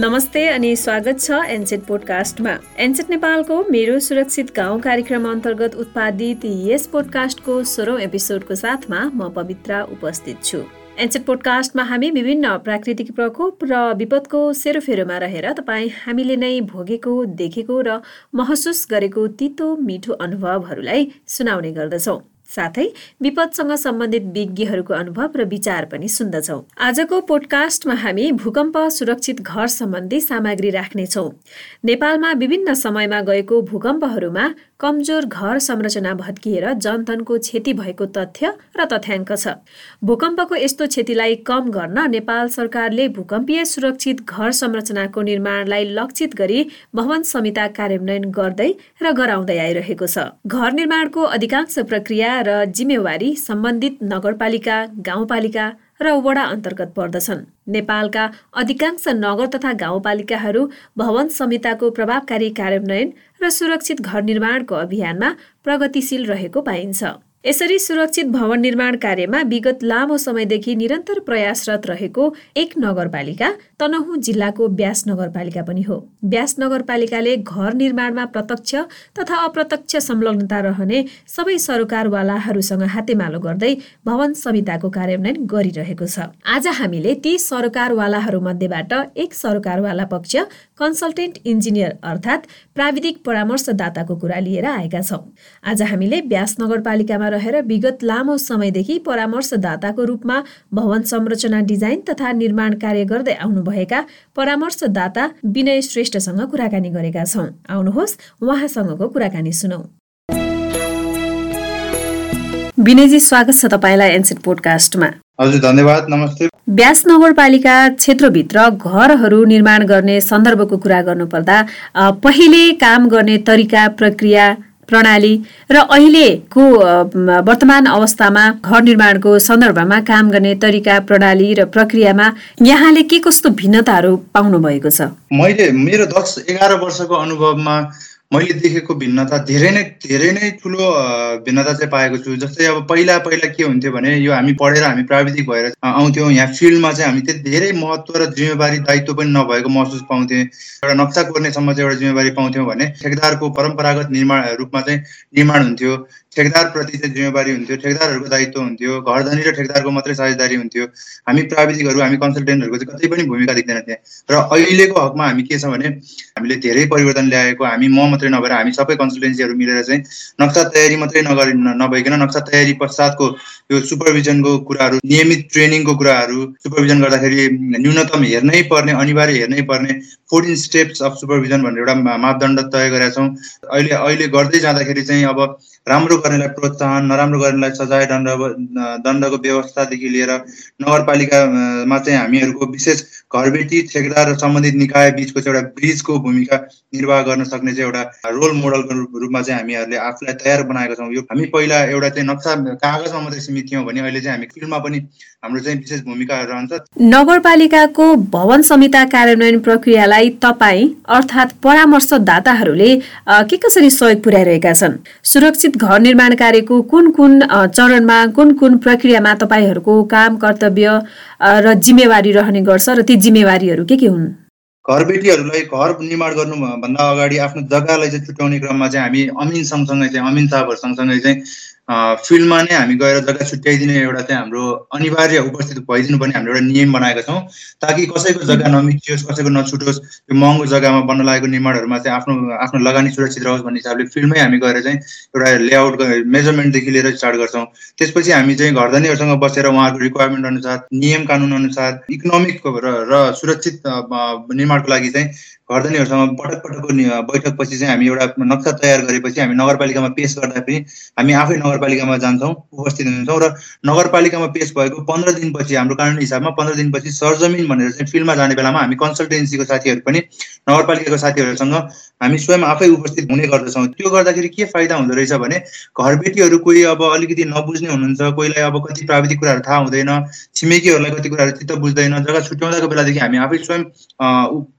नमस्ते अनि स्वागत छ एनसेट पोडकास्टमा। एनसेट नेपालको मेरो सुरक्षित गाउँ कार्यक्रम अन्तर्गत उत्पादित यस पोडकास्टको सोह्रौँ एपिसोडको साथमा म पवित्रा उपस्थित छु। एनसेट पोडकास्टमा हामी विभिन्न प्राकृतिक प्रकोप र विपदको सेरोफेरोमा रहेर तपाईँ हामीले नै भोगेको देखेको र महसुस गरेको तितो मिठो अनुभवहरूलाई सुनाउने गर्दछौँ। साथै विपदसँग सम्बन्धित विज्ञहरूको अनुभव र विचार पनि सुन्दछौँ। आजको पोडकास्टमा हामी भूकम्प सुरक्षित घर सम्बन्धी सामग्री राख्नेछौँ। नेपालमा विभिन्न समयमा गएको भूकम्पहरूमा कमजोर घर संरचना भत्किएर जनधनको क्षति भएको तथ्य र तथ्याङ्क छ। भूकम्पको यस्तो क्षतिलाई कम गर्न नेपाल सरकारले भूकम्पीय सुरक्षित घर संरचनाको निर्माणलाई लक्षित गरी भवन संहिता कार्यान्वयन गर्दै र गराउँदै आइरहेको छ। घर निर्माणको अधिकांश प्रक्रिया र जिम्मेवारी सम्बन्धित नगरपालिका गाउँपालिका र वडा अन्तर्गत पर्दछन्। नेपालका अधिकांश नगर तथा गाउँपालिकाहरू भवन संहिताको प्रभावकारी कार्यान्वयन र सुरक्षित घर निर्माणको अभियानमा प्रगतिशील रहेको पाइन्छ। यसरी सुरक्षित भवन निर्माण कार्यमा विगत लामो समयदेखि निरन्तर प्रयासरत रहेको एक नगरपालिका तनहुँ जिल्लाको ब्यास नगरपालिका पनि हो। ब्यास नगरपालिकाले घर निर्माणमा प्रत्यक्ष तथा अप्रत्यक्ष संलग्नता रहने सबै सरकारवालाहरूसँग हातेमालो गर्दै भवन संहिताको कार्यान्वयन गरिरहेको छ। आज हामीले ती सरकारवालाहरू मध्येबाट एक सरकारवाला पक्ष कन्सल्टेन्ट इन्जिनियर अर्थात् प्राविधिक परामर्शदाताको कुरा लिएर आएका छौँ। आज हामीले ब्यास नगरपालिकामा रहेर विगत लामो समयदेखि परामर्शदाताको रूपमा भवन संरचना डिजाइन तथा निर्माण कार्य गर्दै आउनुभएका परामर्शदाता विनय श्रेष्ठसँग कुराकानी गरेका छौँ। आउनुहोस् उहाँसँगको कुराकानी सुनौ। विनयजी स्वागत छ तपाईँलाई एनसेट पोडकास्टमा। हजुर धन्यवाद नमस्ते। ब्यास नगरपालिका क्षेत्रभित्र घरहरू निर्माण गर्ने सन्दर्भको कुरा गर्नुपर्दा पहिले काम गर्ने तरिका प्रक्रिया प्रणाली र अहिलेको वर्तमान अवस्थामा घर निर्माणको सन्दर्भमा काम गर्ने तरिका प्रणाली र प्रक्रियामा यहाँले के कस्तो भिन्नताहरू पाउनु भएको छ? मैले मेरो दस एघार वर्षको अनुभवमा मैले देखेको भिन्नता धेरै नै धेरै नै ठुलो भिन्नता चाहिँ पाएको छु। जस्तै अब पहिला पहिला के हुन्थ्यो भने यो हामी पढेर हामी प्राविधिक भएर आउँथ्यौँ। यहाँ फिल्डमा चाहिँ हामी त्यति धेरै महत्त्व र जिम्मेवारी दायित्व पनि नभएको महसुस पाउँथेँ एउटा नक्सा कोर्नेसम्म चाहिँ एउटा जिम्मेवारी पाउँथ्यौँ भने ठेकदारको परम्परागत निर्माण रूपमा चाहिँ निर्माण हुन्थ्यो। ठेकदारप्रति चाहिँ जिम्मेवारी हुन्थ्यो ठेकदारहरूको दायित्व हुन्थ्यो घरधनी र ठेकदारको मात्रै साझेदारी हुन्थ्यो। हामी प्राविधिकहरू हामी कन्सल्टेन्टहरूको चाहिँ कतै पनि भूमिका देख्दैन त्यहाँ र अहिलेको हकमा हामी के छ भने हामीले धेरै परिवर्तन ल्याएको हामी म मात्रै नभएर हामी सबै कन्सल्टेन्सीहरू मिलेर चाहिँ नक्सा तयारी मात्रै नगरी नभइकन नक्सा तयारी पश्चातको यो सुपरभिजनको कुराहरू नियमित ट्रेनिङको कुराहरू सुपरभिजन गर्दाखेरि न्यूनतम हेर्नै पर्ने अनिवार्य हेर्नै पर्ने फोर्टिन स्टेप्स अफ सुपरभिजन भनेर एउटा मापदण्ड तय गरेका छौँ। अहिले अहिले गर्दै जाँदाखेरि चाहिँ अब राम्रो गर्नेलाई प्रोत्साहन नराम्रो गर्नेलाई सजाय दण्ड दण्डको व्यवस्थादेखि लिएर नगरपालिकामा चाहिँ हामीहरूको विशेष घरबेटी ठेकदार र सम्बन्धित निकाय बिचको चाहिँ एउटा ब्रिजको भूमिका निर्वाह गर्न सक्ने चाहिँ एउटा रोल मोडलको रूपमा चाहिँ हामीहरूले आफूलाई तयार बनाएको छौँ। यो हामी पहिला एउटा चाहिँ नक्सा कागजमा मात्रै सीमित थियौँ भने अहिले चाहिँ हामी फिल्डमा पनि हाम्रो चाहिँ विशेष भूमिका रहन्छ। नगरपालिकाको भवन संहिता कार्यान्वयन प्रक्रियालाई तपाईँ अर्थात् परामर्शदाताहरूले के कसरी सहयोग पुर्याइरहेका छन्? सुरक्षित घर निर्माण कार्यको कुन कुन चरणमा कुन कुन प्रक्रियामा तपाईँहरूको काम कर्तव्य र जिम्मेवारी रहने गर्छ र ती जिम्मेवारीहरू के के हुन्? घरबेटीहरूलाई घर निर्माण गर्नुभन्दा अगाडि आफ्नो जग्गालाई चाहिँ छुट्याउने क्रममा चाहिँ हामी अमिन सँगसँगै चाहिँ अमिन साहबहरू सँगसँगै चाहिँ फिल्डमा नै हामी गएर जग्गा छुट्याइदिने एउटा चाहिँ हाम्रो अनिवार्य उपस्थित भइदिनु पनि हामीले एउटा नियम बनाएका छौँ ताकि कसैको जग्गा नमिचियोस् कसैको नछुटोस् यो महँगो जग्गामा बन्न लागेको निर्माणहरूमा चाहिँ आफ्नो आफ्नो लगानी सुरक्षित रहोस् भन्ने हिसाबले फिल्डमै हामी गएर चाहिँ एउटा लेआउट मेजरमेन्टदेखि लिएर स्टार्ट गर्छौँ। त्यसपछि हामी चाहिँ घरधनीहरूसँग बसेर उहाँहरूको रिक्वायरमेन्ट अनुसार नियम कानुन अनुसार इकोनोमिक र सुरक्षित निर्माणको लागि चाहिँ घरधनीहरूसँग पटक पटकको बैठकपछि चाहिँ हामी एउटा नक्सा तयार गरेपछि हामी नगरपालिकामा पेस गर्दा पनि हामी आफै नगरपालिकामा जान्छौँ उपस्थित हुन्छौँ र नगरपालिकामा पेस भएको पन्ध्र दिनपछि हाम्रो कानुनी हिसाबमा पन्ध्र दिनपछि सरजमिन भनेर चाहिँ फिल्डमा जाने बेलामा हामी कन्सल्टेन्सीको साथीहरू पनि नगरपालिकाको साथीहरूसँग हामी स्वयं आफै उपस्थित हुने गर्दछौँ। त्यो गर्दाखेरि के फाइदा हुँदो रहेछ भने घरबेटीहरू कोही अब अलिकति नबुझ्ने हुनुहुन्छ कोहीलाई अब कति प्राविधिक कुराहरू थाहा हुँदैन छिमेकीहरूलाई कति कुराहरू चित्त बुझ्दैन। जग्गा छुट्याउँदाको बेलादेखि हामी आफै स्वयं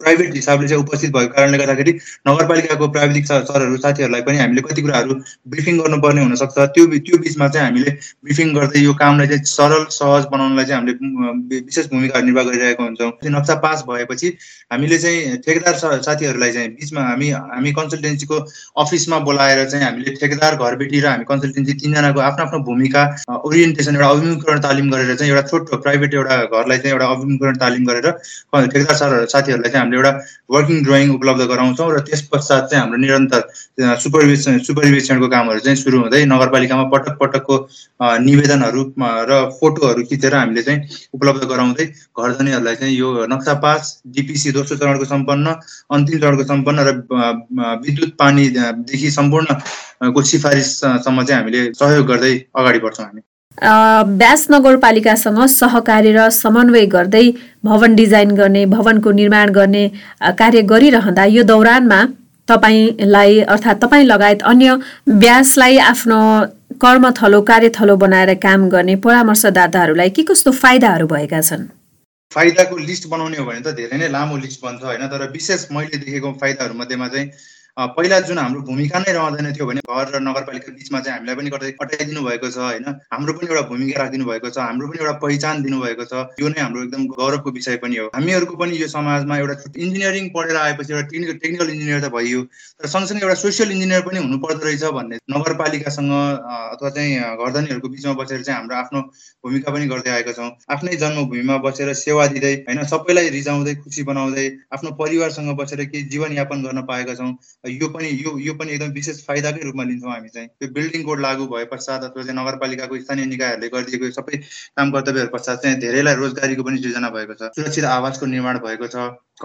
प्राइभेट हिसाबले चाहिँ उपस्थित भएको कारणले गर्दाखेरि नगरपालिकाको प्राविधिक सरहरू साथीहरूलाई पनि हामीले कति कुराहरू ब्रिफिङ गर्नुपर्ने हुनसक्छ। त्यो त्यो बिचमा चाहिँ हामीले ब्रिफिङ गर्दै यो कामलाई चाहिँ सरल सहज बनाउनलाई चाहिँ हामीले विशेष भूमिका निर्वाह गरिरहेको हुन्छौँ। नक्सा पास भएपछि हामीले चाहिँ ठेकेदार साथीहरूलाई चाहिँ बिचमा हामी हामी कन्सल्टेन्सीको अफिसमा बोलाएर चाहिँ हामीले ठेकेदार घरबेटी र हामी कन्सल्टेन्सी तिनजनाको आफ्नो आफ्नो भूमिका ओरिएन्टेसन एउटा अभिमुखीकरण तालिम गरेर चाहिँ एउटा छोटो प्राइभेट एउटा घरलाई चाहिँ एउटा अभिमुखीकरण तालिम गरेर ठेकेदार सर साथीहरूलाई चाहिँ हामीले एउटा वर्किङ ड्रइङ उपलब्ध गराउँछौँ र त्यस पश्चात चाहिँ हाम्रो निरन्तर सुपरभिसन सुपरभिसनको कामहरू चाहिँ सुरु हुँदै नगरपालिकामा पटक पटकको निवेदनहरू र फोटोहरू खिचेर हामीले चाहिँ उपलब्ध गराउँदै घरधनीहरूलाई चाहिँ यो नक्सा पास डिपिसी दोस्रो चरणको सम्पन्न अन्तिम चरणको सम्पन्न र विद्युत पानीदेखि सम्पूर्णको सिफारिससम्म चाहिँ हामीले सहयोग गर्दै अगाडि बढ्छौँ हामी। ब्यास नगरपालिकासँग सहकारी र समन्वय गर्दै भवन डिजाइन गर्ने भवनको निर्माण गर्ने कार्य गरिरहँदा यो दौरानमा तपाईँलाई अर्थात् तपाईँ लगायत अन्य ब्यासलाई आफ्नो कर्मथलो कार्यथलो बनाएर काम गर्ने परामर्शदाताहरूलाई के कस्तो फाइदाहरू भएका छन्? फाइदाको लिस्ट बनाउने हो भने त धेरै नै लामो लिस्ट बन्छ होइन? तर विशेष मैले देखेको फाइदाहरू मध्येमा चाहिँ पहिला जुन हाम्रो भूमिका नै रहँदैन थियो भने घर र नगरपालिका बिचमा चाहिँ हामीलाई पनि गर्दै अटाइदिनु भएको छ होइन? हाम्रो पनि एउटा भूमिका राखिदिनु भएको छ हाम्रो पनि एउटा पहिचान दिनुभएको छ। यो नै हाम्रो एकदम गौरवको विषय पनि हो। हामीहरूको पनि यो समाजमा एउटा इन्जिनियरिङ पढेर आएपछि एउटा टेक्निकल टेक्निकल इन्जिनियर त भइयो। तर सँगसँगै एउटा सोसियल इन्जिनियर पनि हुनुपर्दो रहेछ भन्ने नगरपालिकासँग अथवा चाहिँ घरधनीहरूको बिचमा बसेर चाहिँ हाम्रो आफ्नो भूमिका पनि गर्दै आएका छौँ। आफ्नै जन्मभूमिमा बसेर सेवा दिँदै होइन? सबैलाई रिजाउँदै खुसी बनाउँदै आफ्नो परिवारसँग बसेर केही जीवनयापन गर्न पाएका छौँ। यो पनि यो यो पनि एकदम विशेष फाइदाकै रूपमा लिन्छौँ हामी चाहिँ। त्यो बिल्डिङ कोड लागू भए पश्चात अथवा चाहिँ नगरपालिकाको स्थानीय निकायहरूले गरिदिएको सबै काम कर्तव्यहरू पश्चात चाहिँ धेरैलाई रोजगारीको पनि सृजना भएको छ। सुरक्षित आवासको निर्माण भएको छ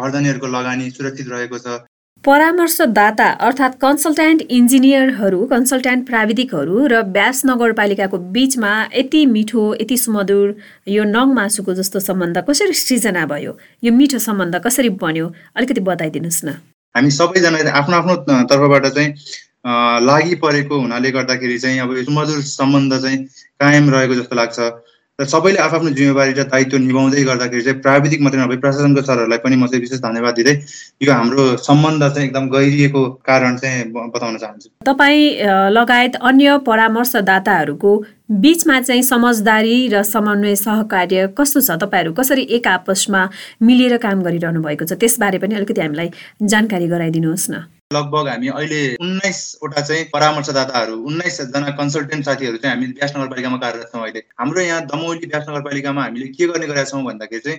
घरधनीहरूको लगानी सुरक्षित रहेको छ। परामर्शदाता अर्थात् कन्सल्ट्यान्ट इन्जिनियरहरू कन्सल्ट्यान्ट प्राविधिकहरू र ब्यास नगरपालिकाको बिचमा यति मिठो यति सुमधुर यो नङ मासुको जस्तो सम्बन्ध कसरी सृजना भयो? यो मिठो सम्बन्ध कसरी बन्यो? अलिकति बताइदिनुहोस् न। हामी सबैजना आफ्नो आफ्नो तर्फबाट चाहिँ लागि परेको हुनाले गर्दाखेरि चाहिँ अब सुमधुर सम्बन्ध चाहिँ कायम रहेको जस्तो लाग्छ। र सबैले आफ्नो जिम्मेवारी र दायित्व निभाउँदै गर्दाखेरि चाहिँ प्राविधिक मात्रै नभए प्रशासनको सरहरूलाई पनि म चाहिँ विशेष धन्यवाद दिँदै यो हाम्रो सम्बन्ध चाहिँ एकदम गहिरिएको कारण चाहिँ बताउन चाहन्छु। तपाईँ लगायत अन्य परामर्शदाताहरूको बिचमा चाहिँ समझदारी र समन्वय सहकार्य कस्तो छ? तपाईँहरू कसरी एक आपसमा मिलेर काम गरिरहनु भएको छ? त्यसबारे पनि अलिकति हामीलाई जानकारी गराइदिनुहोस् न। लगभग हामी अहिले उन्नाइसवटा चाहिँ परामर्शदाताहरू उन्नाइसजना कन्सल्टेन्ट साथीहरू चाहिँ हामी ब्यास नगरपालिकामा कार्यरत छौँ अहिले। हाम्रो यहाँ दमौली ब्यास नगरपालिकामा हामीले के गर्ने गरेका छौँ भन्दाखेरि चाहिँ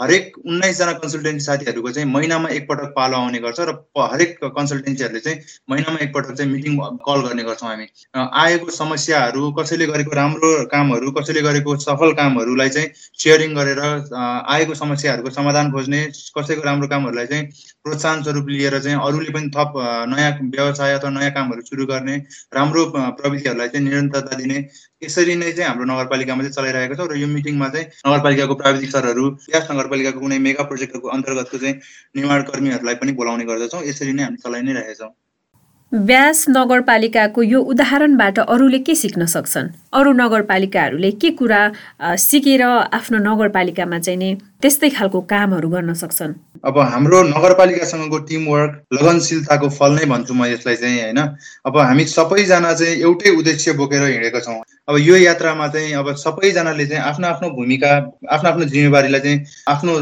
हरेक उन्नाइसजना कन्सल्टेन्सी साथीहरूको चाहिँ महिनामा एकपटक पालो आउने गर्छ र हरेक कन्सल्टेन्सीहरूले चाहिँ महिनामा एकपटक चाहिँ मिटिङ कल गर्ने गर्छौँ हामी। आएको समस्याहरू कसैले गरेको राम्रो कामहरू कसैले गरेको सफल कामहरूलाई चाहिँ सेयरिङ गरेर आएको समस्याहरूको समाधान खोज्ने कसैको राम्रो कामहरूलाई चाहिँ प्रोत्साहन स्वरूप लिएर चाहिँ अरूले पनि थप नयाँ व्यवसाय अथवा नयाँ कामहरू सुरु गर्ने राम्रो प्रविधिहरूलाई चाहिँ निरन्तरता दिने यसरी नै चाहिँ हाम्रो नगरपालिकामा चाहिँ चलाइरहेको छ। र यो मिटिङमा चाहिँ नगरपालिकाको प्राविधिक सरहरू यस नगरपालिकाको कुनै मेगा प्रोजेक्टको अन्तर्गतको चाहिँ निर्माण कर्मीहरूलाई पनि बोलाउने गर्दछौँ। यसरी नै हामी चलाइ नै रहेछौँ। ब्यास नगरपालिकाको यो उदाहरणबाट अरूले के सिक्न सक्छन्? अरू नगरपालिकाहरूले के कुरा सिकेर आफ्नो नगरपालिकामा चाहिँ नि त्यस्तै खालको कामहरू गर्न सक्छन्। अब हाम्रो नगरपालिकासँगको टिमवर्क लगनशीलताको फल नै भन्छु म यसलाई चाहिँ होइन? अब हामी सबैजना चाहिँ एउटै उद्देश्य बोकेर हिँडेको छौँ। अब यो यात्रामा चाहिँ अब सबैजनाले चाहिँ आफ्नो आफ्नो भूमिका आफ्नो आफ्नो जिम्मेवारीलाई चाहिँ आफ्नो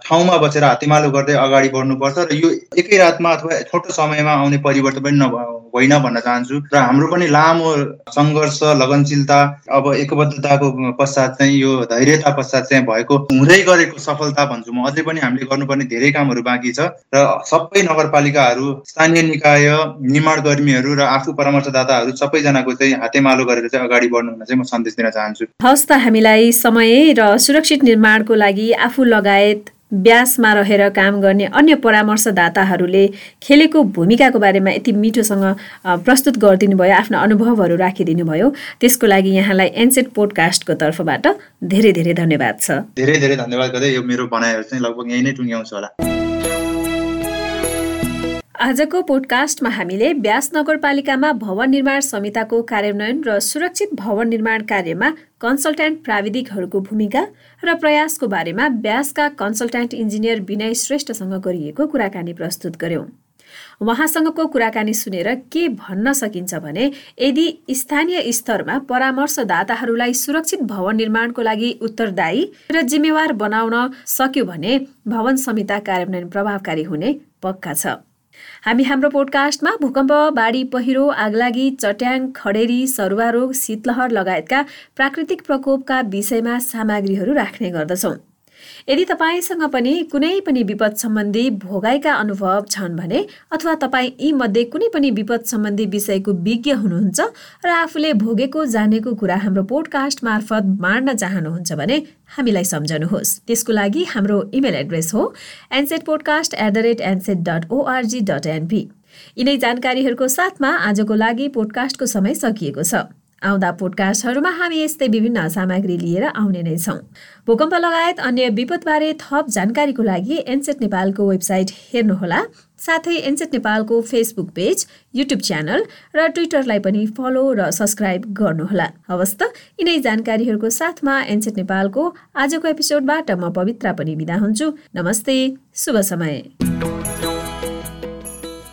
ठाउँमा बसेर हातेमालो गर्दै अगाडि बढ्नुपर्छ र यो एकै रातमा अथवा छोटो समयमा आउने परिवर्तन पनि नभ होइन भन्न चाहन्छु। र हाम्रो पनि लामो सङ्घर्ष लगनशीलता अब एकबद्धताको पश्चात चाहिँ यो धैर्यता पश्चात चाहिँ भएको हुँदै गरेको सफलता भन्छु म। अझै पनि हामीले गर्नुपर्ने धेरै कामहरू बाँकी छ। र सबै नगरपालिकाहरू स्थानीय निकाय निर्माण कर्मीहरू र आफू परामर्शदाताहरू सबैजनाको चाहिँ हातेमालो गरेर चाहिँ अगाडि बढ्नु चाहिँ म सन्देश दिन चाहन्छु। हस् त हामीलाई समय र सुरक्षित निर्माणको लागि आफू लगायत ब्यासमा रहेर काम गर्ने अन्य परामर्शदाताहरूले खेलेको भूमिकाको बारेमा यति मिठोसँग प्रस्तुत गरिदिनु भयो आफ्ना अनुभवहरू राखिदिनु भयो त्यसको लागि यहाँलाई एनसेट पोडकास्टको तर्फबाट धेरै धेरै धन्यवाद छ। धेरै धेरै धन्यवाद गर्दै यो मेरो भनाइहरू चाहिँ लगभग यही नै टुङ्ग्याउँछु होला। आजको पोडकास्टमा हामीले ब्यास नगरपालिकामा भवन निर्माण संहिताको कार्यान्वयन र सुरक्षित भवन निर्माण कार्यमा कन्सल्ट्यान्ट प्राविधिकहरूको भूमिका र प्रयासको बारेमा ब्यासका कन्सल्ट्यान्ट इन्जिनियर विनय श्रेष्ठसँग गरिएको कुराकानी प्रस्तुत गर्यौं। उहाँसँगको कुराकानी सुनेर के भन्न सकिन्छ भने यदि स्थानीय स्तरमा परामर्शदाताहरूलाई सुरक्षित भवन निर्माणको लागि उत्तरदायी र जिम्मेवार बनाउन सक्यो भने भवन संहिता कार्यान्वयन प्रभावकारी हुने पक्का छ। हामी हाम्रो पोडकास्टमा भूकम्प बाढी पहिरो आगलागी चट्याङ खडेरी सरुवा रोग शीतलहर लगायतका प्राकृतिक प्रकोपका विषयमा सामग्रीहरू राख्ने गर्दछौँ। यदि तपाईँसँग पनि कुनै पनि विपद सम्बन्धी भोगाइका अनुभव छन् भने अथवा तपाईँ यी मध्ये कुनै पनि विपद सम्बन्धी विषयको विज्ञ हुनुहुन्छ र आफूले भोगेको जानेको कुरा हाम्रो पोडकास्ट मार्फत बाँड्न चाहनुहुन्छ भने हामीलाई सम्झनुहोस्। त्यसको लागि हाम्रो इमेल एड्रेस हो NSET podcast at the rate NSET dot ORG dot NP यिनै जानकारीहरूको साथमा आजको लागि पोडकास्टको समय सकिएको छ। आउँदा पोडकास्टहरूमा हामी यस्तै विभिन्न सामग्री लिएर आउने नै छौँ। भूकम्प लगायत अन्य विपदबारे थप जानकारीको लागि एनसेट नेपालको वेबसाइट हेर्नुहोला। साथै एनसेट नेपालको फेसबुक पेज युट्युब च्यानल र ट्विटरलाई पनि फलो र सब्सक्राइब गर्नुहोला। हवस् त यिनै जानकारीहरूको साथमा एनसेट नेपालको आजको एपिसोडबाट म पवित्रा पनि बिदा हुन्छु। नमस्ते शुभ समय।